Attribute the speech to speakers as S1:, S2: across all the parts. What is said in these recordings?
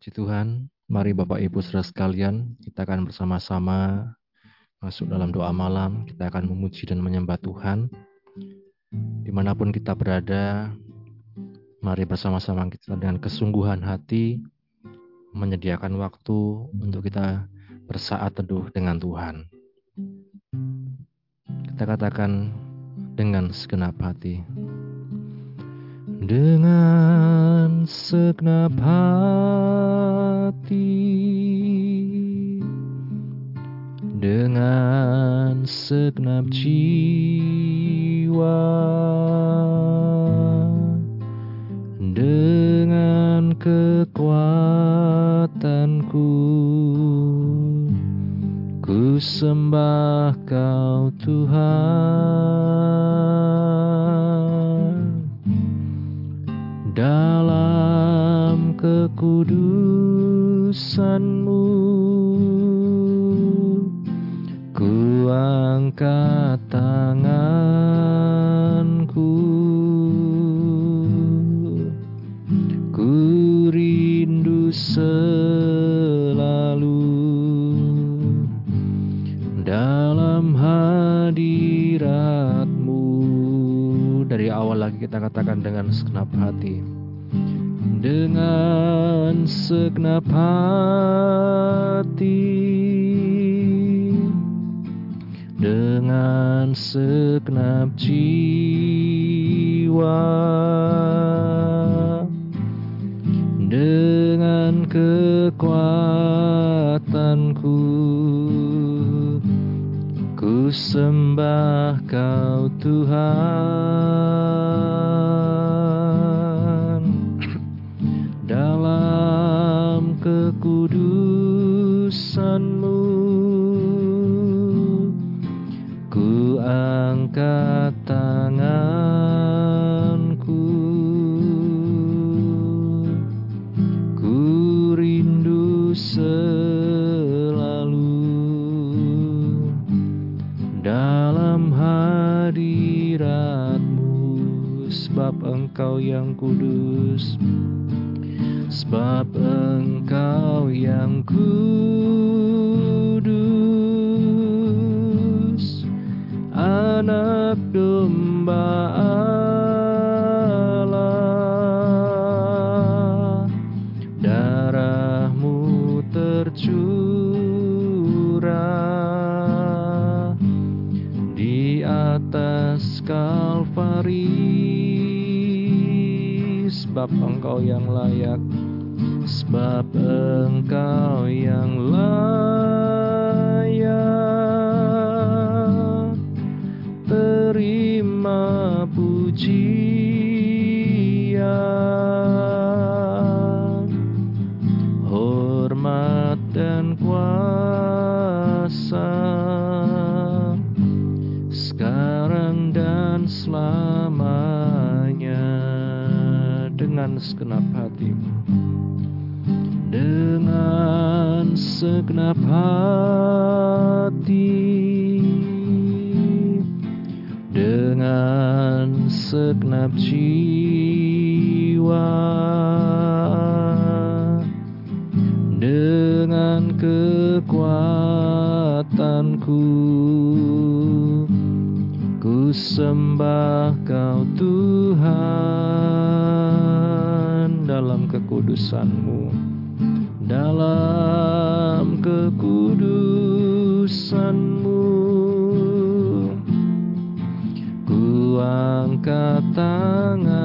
S1: Puji Tuhan, mari Bapak Ibu saudara sekalian, kita akan bersama-sama masuk dalam doa malam. Kita akan memuji dan menyembah Tuhan. Di mana pun kita berada, mari bersama-sama kita dengan kesungguhan hati menyediakan waktu untuk kita bersaat teduh dengan Tuhan. Kita katakan dengan segenap hati dengan segenap hati dengan segenap jiwa dengan kekuatanku. Ku sembah kau Tuhan dalam kekudusanmu. Ku angkat tanganku. Ku rindu selalu. Dalam hadiratmu. Dari awal lagi kita katakan dengan segenap hati dengan segenap jiwa dalam kekudusanmu angkat tanganku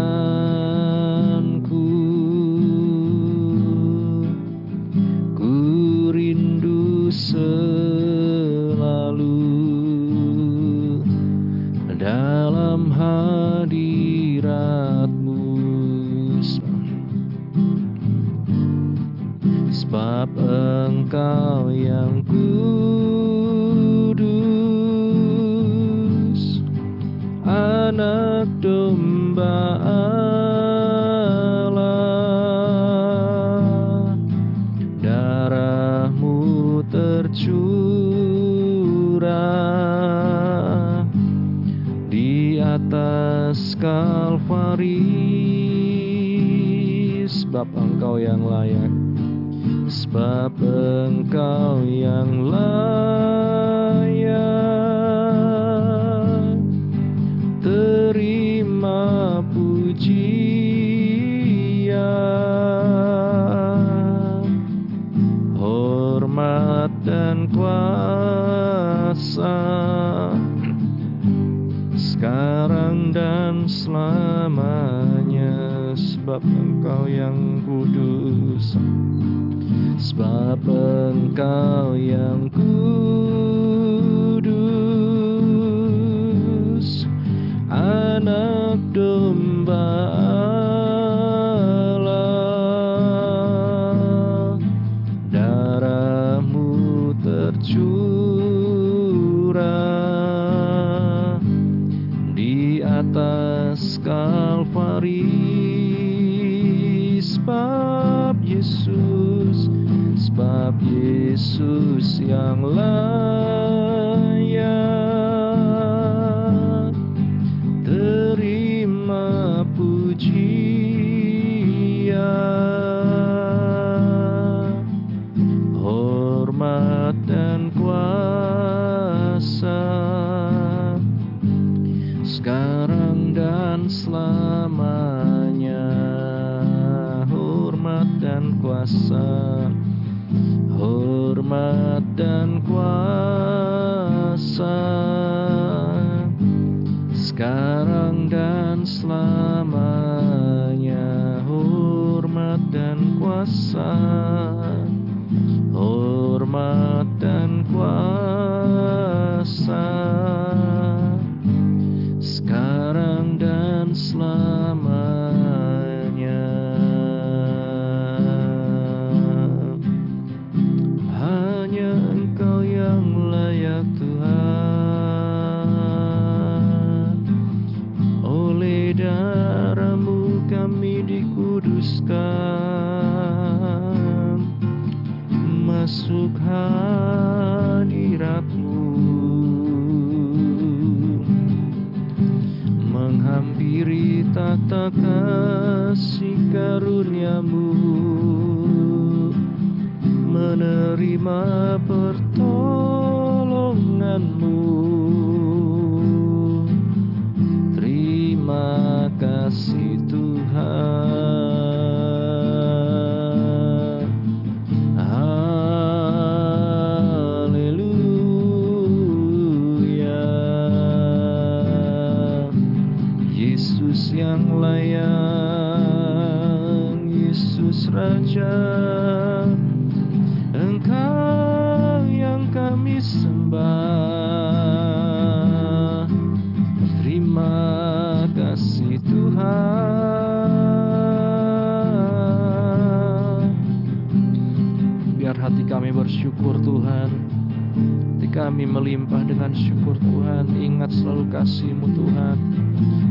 S1: melihat selalu kasihmu Tuhan.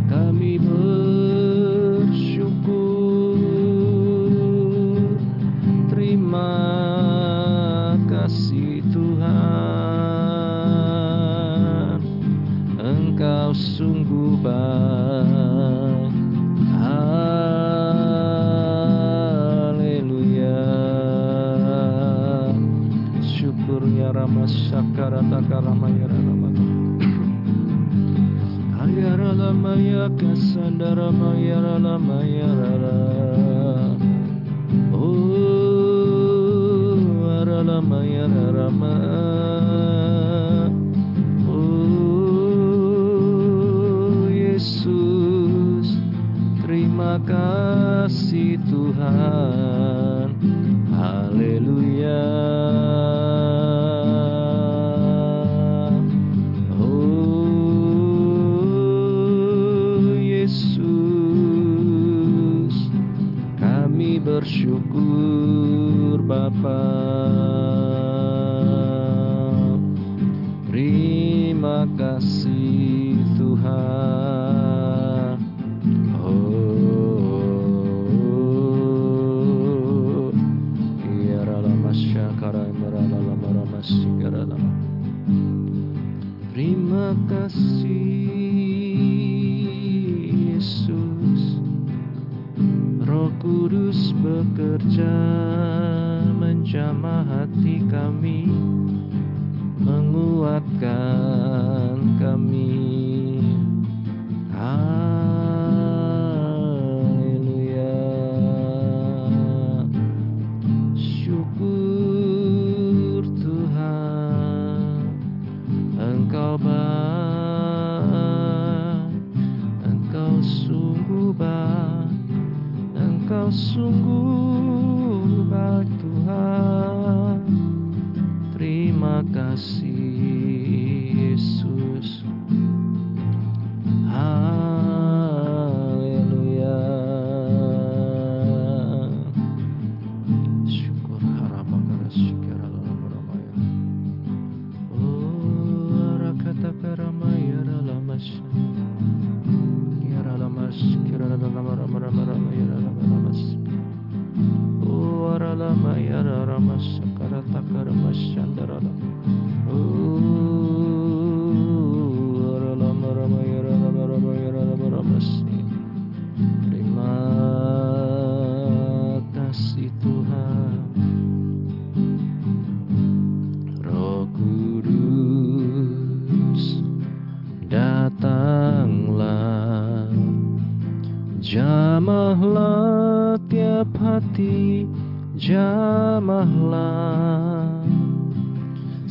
S1: Kami bersyukur. Terima kasih Tuhan. Engkau sungguh baik. Haleluya. Syukurnya Rama Syakarata Kasandara Mayara Lamayara bersyukur Bapak. Terima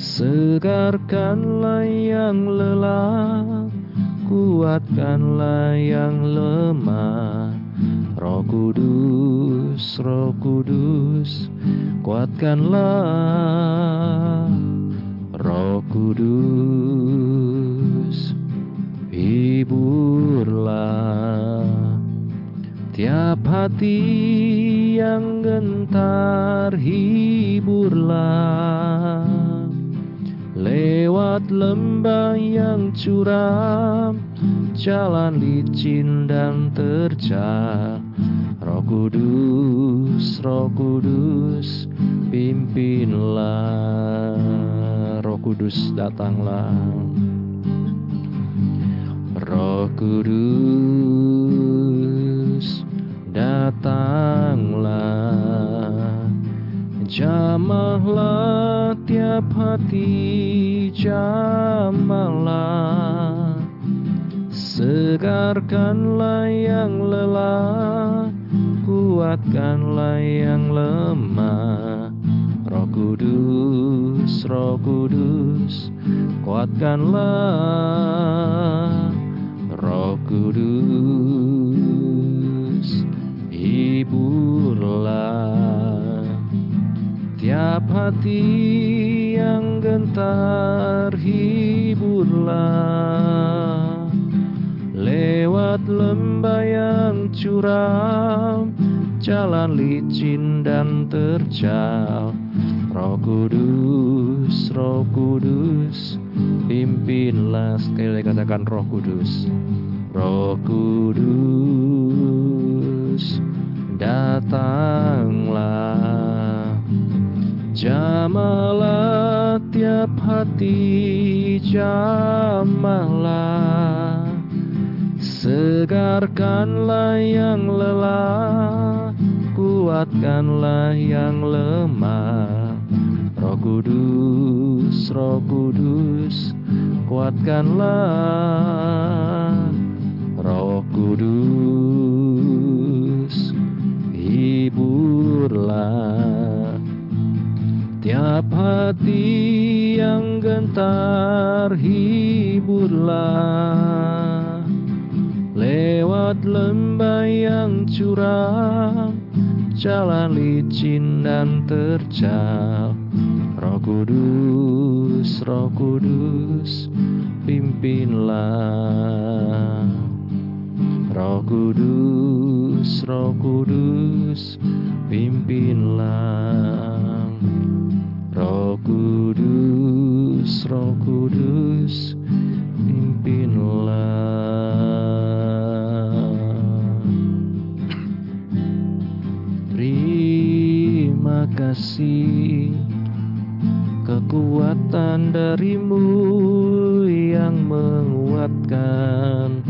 S1: Segarkanlah yang lelah Kuatkanlah yang lemah. Roh Kudus, Roh Kudus Kuatkanlah. Roh Kudus Hiburlah. Tiap hati yang gentar hiburlah Lewat lembah yang curam Jalan licin dan terjal Roh Kudus, Roh Kudus Pimpinlah. Roh Kudus datanglah. Roh Kudus datanglah Jamahlah tiap hati jamahlah Segarkanlah yang lelah Kuatkanlah yang lemah. Roh Kudus, Roh Kudus Kuatkanlah. Roh Kudus Hiburlah Tiap hati yang gentar hiburlah. Lewat lembah yang curam Jalan licin dan terjal. Roh Kudus, Roh Kudus Pimpinlah sekali katakan Roh Kudus. Roh Kudus Datanglah Jamalah tiap hati Jamalah. Segarkanlah yang lelah Kuatkanlah yang lemah. Roh Kudus, Roh Kudus Kuatkanlah. Roh Kudus Hiburlah Tiap hati yang gentar hiburlah. Lewat lembah yang curam Jalan licin dan terjal. Roh Kudus, Roh Kudus Pimpinlah. Roh Kudus, Roh Kudus Pimpinlah Roh Kudus, Roh Kudus Pimpinlah. Terima kasih Kekuatan darimu yang menguatkan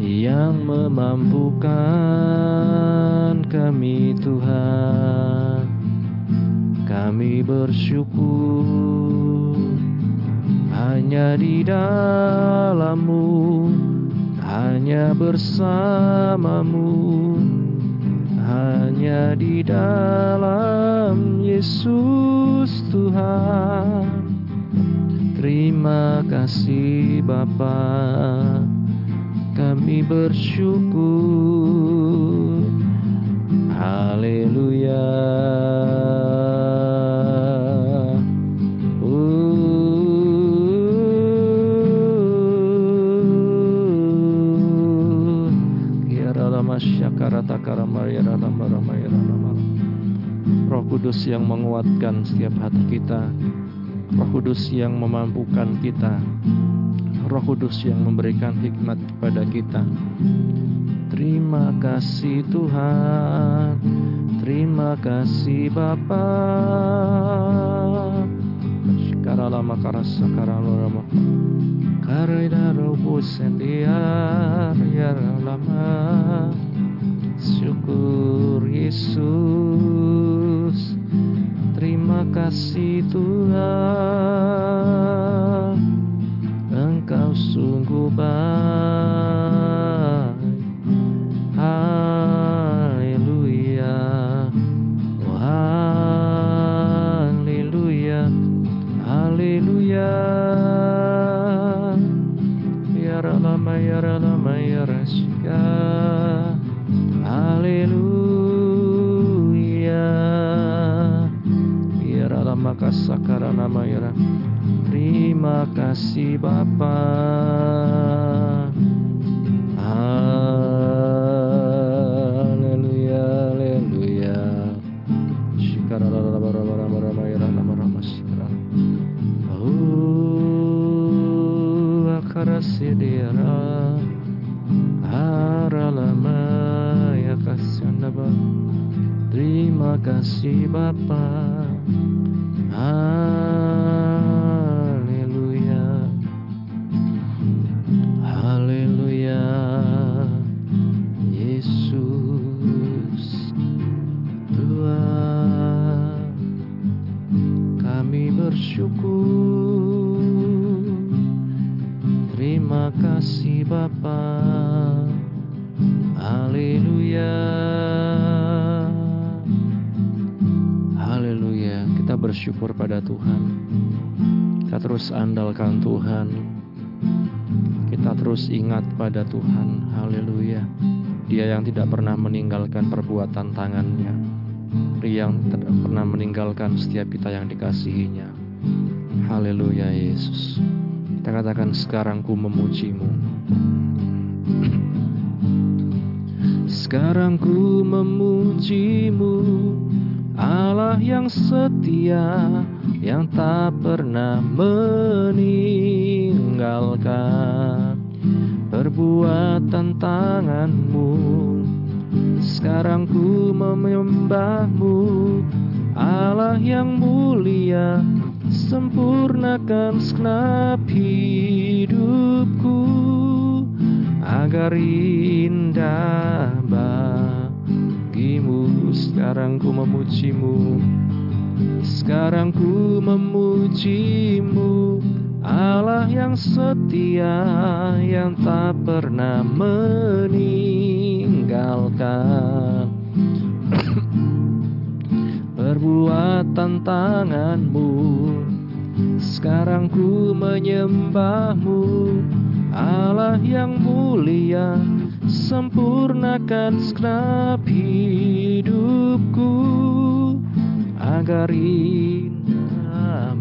S1: Yang memampukan kami Tuhan kami bersyukur hanya di dalammu, hanya bersamamu, hanya di dalam Yesus Tuhan. Terima kasih Bapa, kami bersyukur. Haleluya. Roh Kudus yang menguatkan setiap hati kita. Roh Kudus yang memampukan kita. Roh Kudus yang memberikan hikmat kepada kita. Terima kasih Tuhan. Terima kasih Bapa. Sekarang karasa karang lama Karena robo sendiar ya Syukur Yesus. Terima kasih Tuhan. Engkau sungguh baik Terima kasih Bapa. Haleluya, haleluya. La la la la la andalkan Tuhan. Kita terus ingat pada Tuhan. Haleluya. Dia yang tidak pernah meninggalkan perbuatan tangannya. Dia yang tidak pernah meninggalkan setiap kita yang dikasihinya. Haleluya Yesus. Kita katakan sekarang ku memujimu. Sekarang ku memujimu. Allah yang setia Yang tak pernah meninggalkan Perbuatan tanganmu. Sekarang ku menyembahmu Allah yang mulia Sempurnakan segenap hidupku Agar indah bagimu. Sekarang ku memujimu Sekarang ku memujimu Allah yang setia Yang tak pernah meninggalkan. Perbuatan tanganmu Sekarang ku menyembahmu. Allah yang mulia Sempurnakan segenap hidupku Agar indah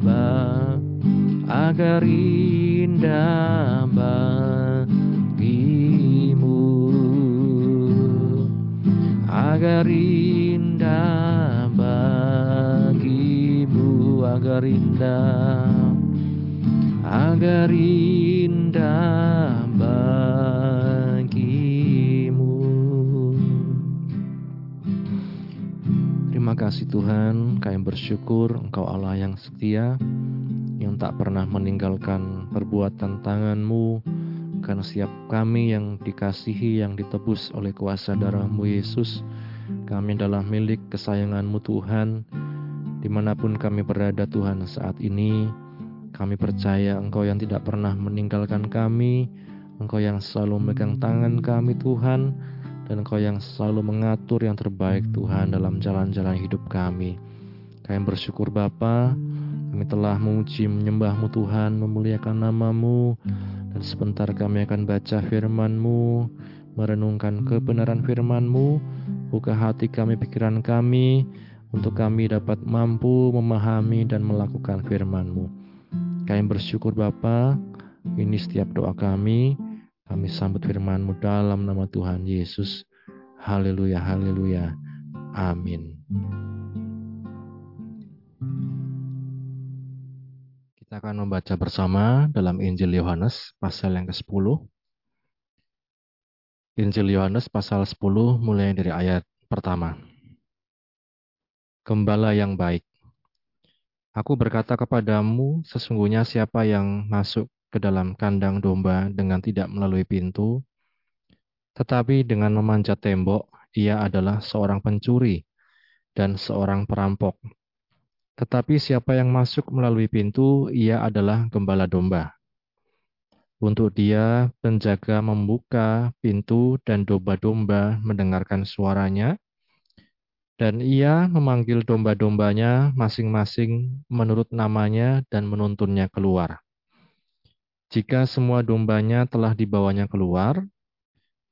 S1: Agar indah bagimu Agar indah bagimu Agar indah. Agar indah bagimu kasih Tuhan, kami bersyukur Engkau Allah yang setia, yang tak pernah meninggalkan perbuatan tanganmu, karena setiap kami yang dikasihi, yang ditebus oleh kuasa darahmu Yesus, kami adalah milik kesayanganmu Tuhan, Di mana pun kami berada Tuhan saat ini, kami percaya Engkau yang tidak pernah meninggalkan kami, Engkau yang selalu memegang tangan kami Tuhan, dan Engkau yang selalu mengatur yang terbaik Tuhan dalam jalan-jalan hidup kami. Kami bersyukur Bapa, kami telah memuji menyembahmu Tuhan, memuliakan namamu, dan sebentar kami akan baca firman-Mu, merenungkan kebenaran firman-Mu, buka hati kami, pikiran kami, untuk kami dapat mampu memahami dan melakukan firman-Mu. Kami bersyukur Bapa, ini setiap doa kami, kami sambut firman-Mu dalam nama Tuhan Yesus. Haleluya, haleluya. Amin. Kita akan membaca bersama dalam Injil Yohanes pasal yang ke-10. Injil Yohanes pasal 10 mulai dari ayat pertama. Gembala yang baik. Aku berkata kepadamu, sesungguhnya siapa yang masuk ke dalam kandang domba dengan tidak melalui pintu, tetapi dengan memanjat tembok, ia adalah seorang pencuri dan seorang perampok. Tetapi siapa yang masuk melalui pintu, ia adalah gembala domba. Untuk dia, penjaga membuka pintu dan domba-domba mendengarkan suaranya, dan ia memanggil domba-dombanya masing-masing menurut namanya dan menuntunnya keluar. Jika semua dombanya telah dibawanya keluar,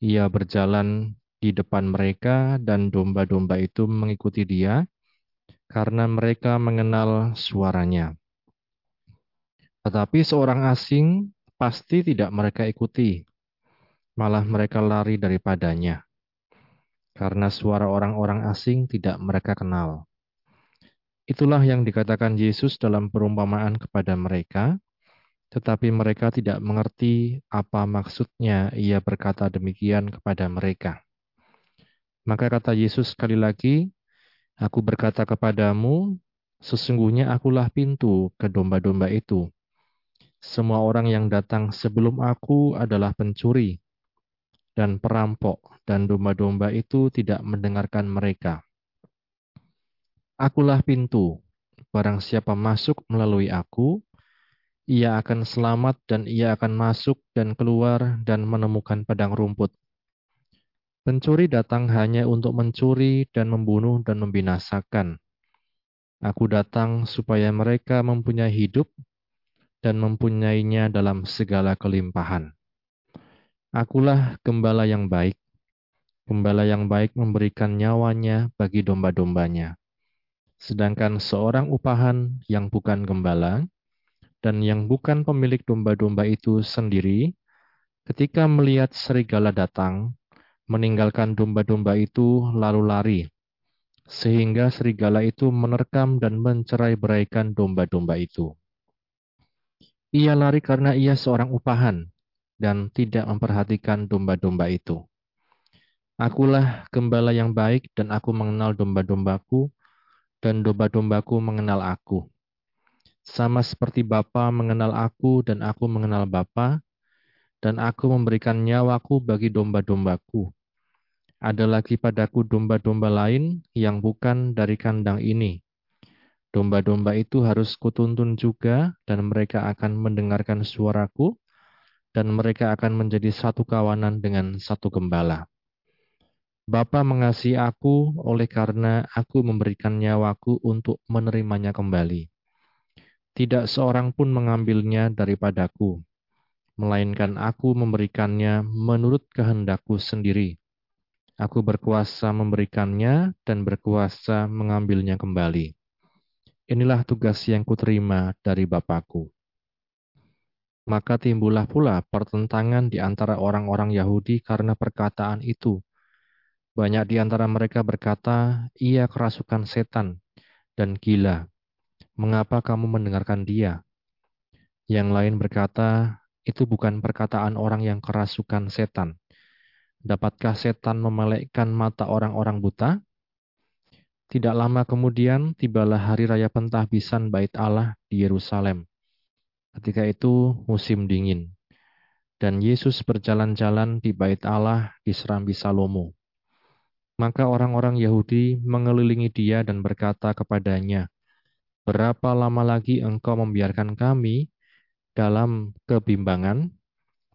S1: ia berjalan di depan mereka dan domba-domba itu mengikuti dia, karena mereka mengenal suaranya. Tetapi seorang asing pasti tidak mereka ikuti, malah mereka lari daripadanya, karena suara orang-orang asing tidak mereka kenal. Itulah yang dikatakan Yesus dalam perumpamaan kepada mereka, tetapi mereka tidak mengerti apa maksudnya ia berkata demikian kepada mereka. Maka kata Yesus sekali lagi, Aku berkata kepadamu, sesungguhnya akulah pintu ke domba-domba itu. Semua orang yang datang sebelum aku adalah pencuri dan perampok, dan domba-domba itu tidak mendengarkan mereka. Akulah pintu, barang siapa masuk melalui aku, ia akan selamat dan ia akan masuk dan keluar dan menemukan padang rumput. Pencuri datang hanya untuk mencuri dan membunuh dan membinasakan. Aku datang supaya mereka mempunyai hidup dan mempunyainya dalam segala kelimpahan. Akulah gembala yang baik. Gembala yang baik memberikan nyawanya bagi domba-dombanya. Sedangkan seorang upahan yang bukan gembala dan yang bukan pemilik domba-domba itu sendiri, ketika melihat serigala datang, meninggalkan domba-domba itu lalu lari, sehingga serigala itu menerkam dan mencerai-beraikan domba-domba itu. Ia lari karena ia seorang upahan dan tidak memperhatikan domba-domba itu. Akulah gembala yang baik dan aku mengenal domba-dombaku dan domba-dombaku mengenal aku. Sama seperti Bapa mengenal aku dan aku mengenal Bapa, dan aku memberikan nyawaku bagi domba-dombaku. Ada lagi padaku domba-domba lain yang bukan dari kandang ini. Domba-domba itu harus kutuntun juga, dan mereka akan mendengarkan suaraku, dan mereka akan menjadi satu kawanan dengan satu gembala. Bapa mengasihi aku oleh karena aku memberikan nyawaku untuk menerimanya kembali. Tidak seorang pun mengambilnya daripadaku, melainkan aku memberikannya menurut kehendakku sendiri. Aku berkuasa memberikannya dan berkuasa mengambilnya kembali. Inilah tugas yang kuterima dari Bapakku. Maka timbullah pula pertentangan di antara orang-orang Yahudi karena perkataan itu. Banyak di antara mereka berkata, ia kerasukan setan dan gila. Mengapa kamu mendengarkan dia? Yang lain berkata, itu bukan perkataan orang yang kerasukan setan. Dapatkah setan memelekkan mata orang-orang buta? Tidak lama kemudian tibalah hari raya pentahbisan bait Allah di Yerusalem. Ketika itu musim dingin. Dan Yesus berjalan-jalan di bait Allah di Serambi Salomo. Maka orang-orang Yahudi mengelilingi dia dan berkata kepadanya, berapa lama lagi engkau membiarkan kami dalam kebimbangan?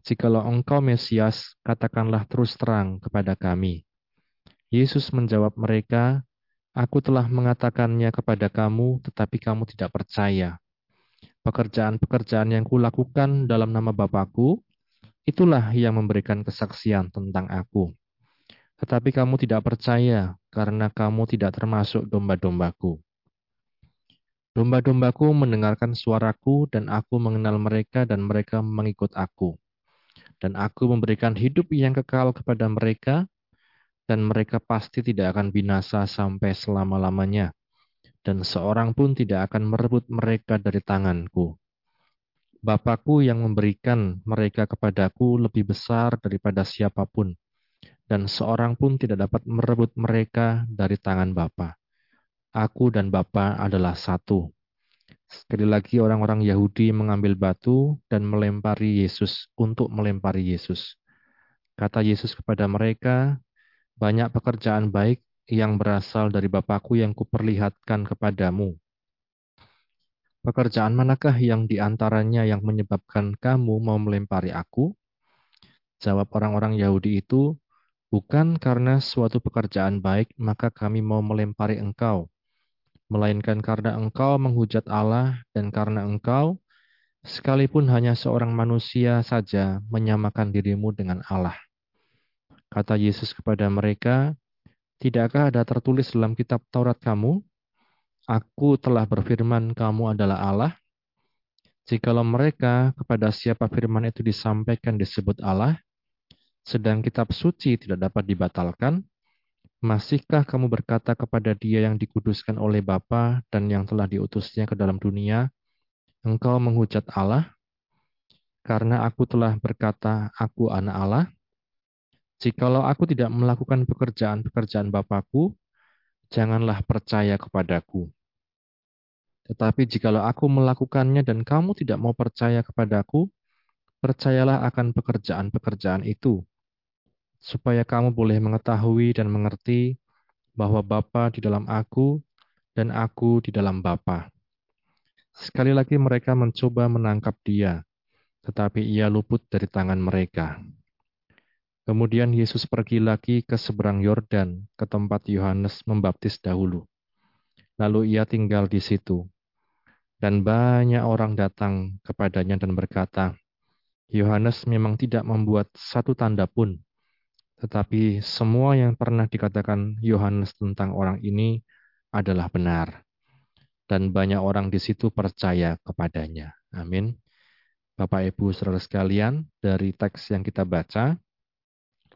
S1: Jikalau engkau Mesias, katakanlah terus terang kepada kami. Yesus menjawab mereka, Aku telah mengatakannya kepada kamu, tetapi kamu tidak percaya. Pekerjaan-pekerjaan yang kulakukan dalam nama Bapakku, itulah yang memberikan kesaksian tentang aku. Tetapi kamu tidak percaya, karena kamu tidak termasuk domba-dombaku. Domba-dombaku mendengarkan suaraku, dan aku mengenal mereka, dan mereka mengikut aku dan aku memberikan hidup yang kekal kepada mereka, dan mereka pasti tidak akan binasa sampai selama-lamanya, dan seorang pun tidak akan merebut mereka dari tanganku. Bapakku yang memberikan mereka kepadaku lebih besar daripada siapa pun, dan seorang pun tidak dapat merebut mereka dari tangan Bapa. Aku dan Bapa adalah satu. Sekali lagi orang-orang Yahudi mengambil batu dan melempari Yesus untuk melempari Yesus. Kata Yesus kepada mereka, banyak pekerjaan baik yang berasal dari Bapakku yang kuperlihatkan kepadamu. Pekerjaan manakah yang di antaranya yang menyebabkan kamu mau melempari aku? Jawab orang-orang Yahudi itu, bukan karena suatu pekerjaan baik maka kami mau melempari engkau, melainkan karena engkau menghujat Allah dan karena engkau, sekalipun hanya seorang manusia saja, menyamakan dirimu dengan Allah. Kata Yesus kepada mereka, Tidakkah ada tertulis dalam kitab Taurat kamu, Aku telah berfirman kamu adalah Allah? Jikalau mereka kepada siapa firman itu disampaikan disebut Allah, sedang kitab suci tidak dapat dibatalkan, Masihkah kamu berkata kepada dia yang dikuduskan oleh Bapa dan yang telah diutusnya ke dalam dunia, engkau menghujat Allah? Karena aku telah berkata, aku anak Allah. Jikalau aku tidak melakukan pekerjaan-pekerjaan Bapakku, janganlah percaya kepadaku. Tetapi jikalau aku melakukannya dan kamu tidak mau percaya kepadaku, percayalah akan pekerjaan-pekerjaan itu, supaya kamu boleh mengetahui dan mengerti bahwa Bapa di dalam aku dan aku di dalam Bapa. Sekali lagi mereka mencoba menangkap dia, tetapi ia luput dari tangan mereka. Kemudian Yesus pergi lagi ke seberang Yordan, ke tempat Yohanes membaptis dahulu. Lalu ia tinggal di situ. Dan banyak orang datang kepadanya dan berkata, Yohanes memang tidak membuat satu tanda pun, tetapi semua yang pernah dikatakan Yohanes tentang orang ini adalah benar. Dan banyak orang di situ percaya kepadanya. Amin. Bapak Ibu saudara sekalian, dari teks yang kita baca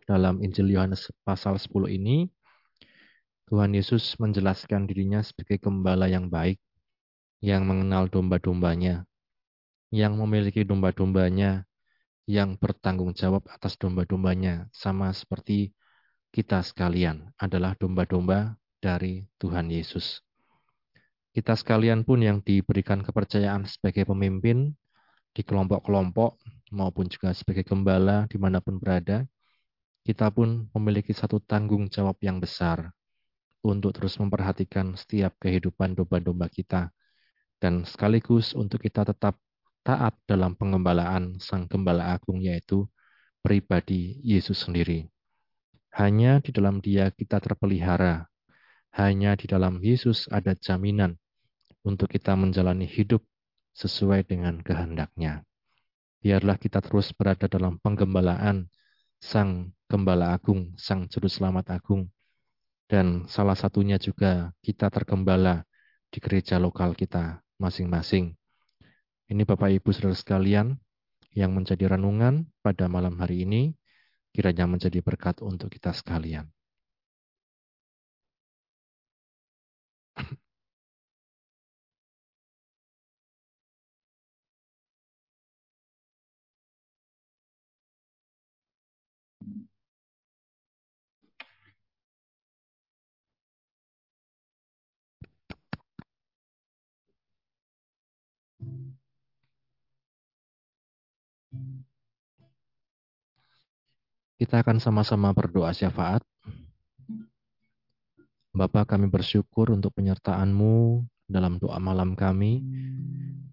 S1: dalam Injil Yohanes pasal 10 ini, Tuhan Yesus menjelaskan dirinya sebagai gembala yang baik, yang mengenal domba-dombanya, yang memiliki domba-dombanya yang bertanggung jawab atas domba-dombanya, sama seperti kita sekalian adalah domba-domba dari Tuhan Yesus. Kita sekalian pun yang diberikan kepercayaan sebagai pemimpin di kelompok-kelompok maupun juga sebagai gembala di mana pun berada, kita pun memiliki satu tanggung jawab yang besar untuk terus memperhatikan setiap kehidupan domba-domba kita dan sekaligus untuk kita tetap taat dalam pengembalaan Sang Gembala Agung yaitu pribadi Yesus sendiri. Hanya di dalam Dia kita terpelihara. Hanya di dalam Yesus ada jaminan untuk kita menjalani hidup sesuai dengan kehendaknya. Biarlah kita terus berada dalam penggembalaan Sang Gembala Agung, Sang Juru Selamat Agung. Dan salah satunya juga kita tergembala di gereja lokal kita masing-masing ini Bapak Ibu Saudara sekalian yang menjadi renungan pada malam hari ini kiranya menjadi berkat untuk kita sekalian. Kita akan sama-sama berdoa syafaat. Bapa kami bersyukur untuk penyertaan-Mu dalam doa malam kami.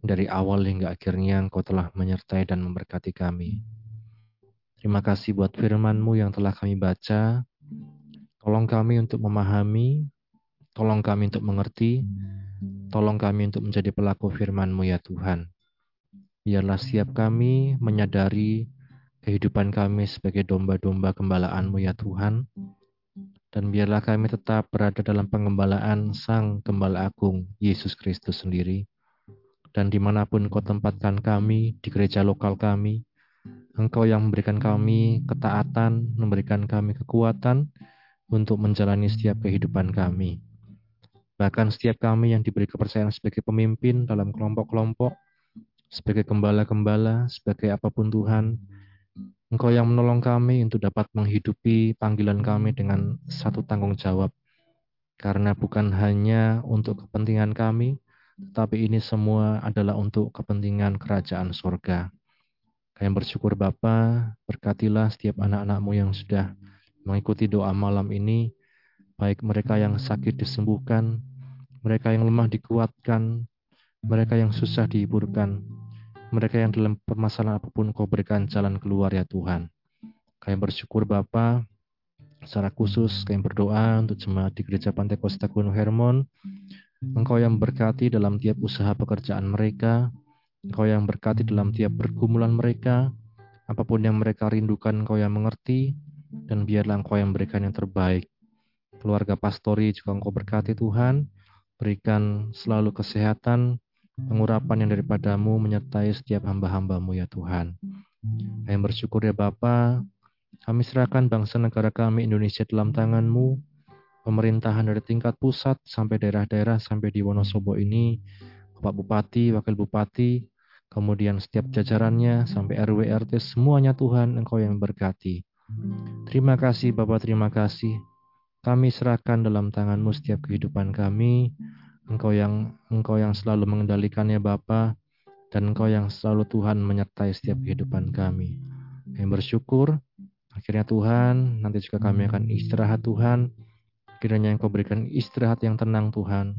S1: Dari awal hingga akhirnya Engkau telah menyertai dan memberkati kami. Terima kasih buat firman-Mu yang telah kami baca. Tolong kami untuk memahami, tolong kami untuk mengerti, tolong kami untuk menjadi pelaku firman-Mu ya Tuhan. Biarlah siap kami menyadari kehidupan kami sebagai domba-domba gembalaan-Mu ya Tuhan dan biarlah kami tetap berada dalam pengembalaan Sang Gembala Agung, Yesus Kristus sendiri. Dan di mana pun kau tempatkan kami, di gereja lokal kami, Engkau yang memberikan kami ketaatan, memberikan kami kekuatan untuk menjalani setiap kehidupan kami. Bahkan setiap kami yang diberi kepercayaan sebagai pemimpin dalam kelompok-kelompok, sebagai gembala-gembala, sebagai apa pun Tuhan, Engkau yang menolong kami untuk dapat menghidupi panggilan kami dengan satu tanggung jawab. Karena bukan hanya untuk kepentingan kami, tetapi ini semua adalah untuk kepentingan kerajaan sorga. Kami bersyukur Bapa, berkatilah setiap anak-anakmu yang sudah mengikuti doa malam ini, baik mereka yang sakit disembuhkan, mereka yang lemah dikuatkan, mereka yang susah dihiburkan, mereka yang dalam permasalahan apa pun kau berikan jalan keluar ya Tuhan. Kami bersyukur Bapa, secara khusus kami berdoa untuk jemaat di Gereja Pantai Costa Gunung Hermon. Engkau yang berkati dalam tiap usaha pekerjaan mereka, Engkau yang berkati dalam tiap pergumulan mereka, apa pun yang mereka rindukan Engkau yang mengerti, dan biarlah Engkau yang memberikan yang terbaik. Keluarga pastori juga Engkau berkati Tuhan, berikan selalu kesehatan, pengurapan yang daripadamu menyertai setiap hamba-hambamu ya Tuhan. Kami bersyukur ya Bapa, kami serahkan bangsa negara kami Indonesia dalam tanganmu, pemerintahan dari tingkat pusat sampai daerah-daerah sampai di Wonosobo ini, Bapak Bupati, Wakil Bupati, kemudian setiap jajarannya sampai RW RT semuanya Tuhan Engkau yang berkati. Terima kasih Bapak, terima kasih. Kami serahkan dalam tanganmu setiap kehidupan kami. Engkau yang Engkau yang selalu mengendalikannya Bapa dan Engkau yang selalu Tuhan menyertai setiap kehidupan kami. Kami bersyukur akhirnya Tuhan nanti juga kami akan istirahat Tuhan. Kiranya Engkau berikan istirahat yang tenang Tuhan.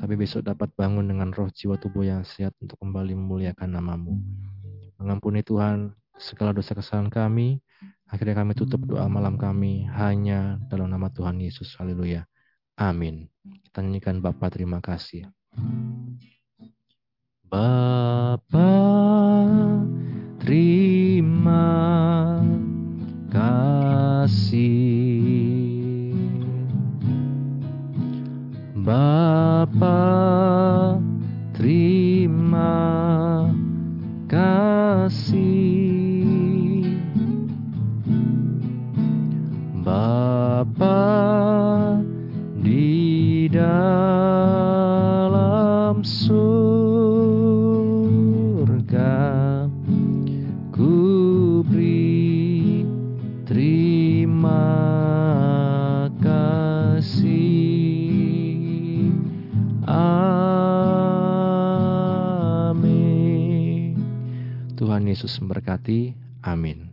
S1: Kami besok dapat bangun dengan roh jiwa tubuh yang sehat untuk kembali memuliakan namamu. Mengampuni Tuhan segala dosa kesalahan kami. Akhirnya kami tutup doa malam kami hanya dalam nama Tuhan Yesus. Haleluya. Amin. Kita nyanyikan Bapa terima kasih. Bapa terima kasih. Bapa terima kasih. Bapa Yesus memberkati. Amin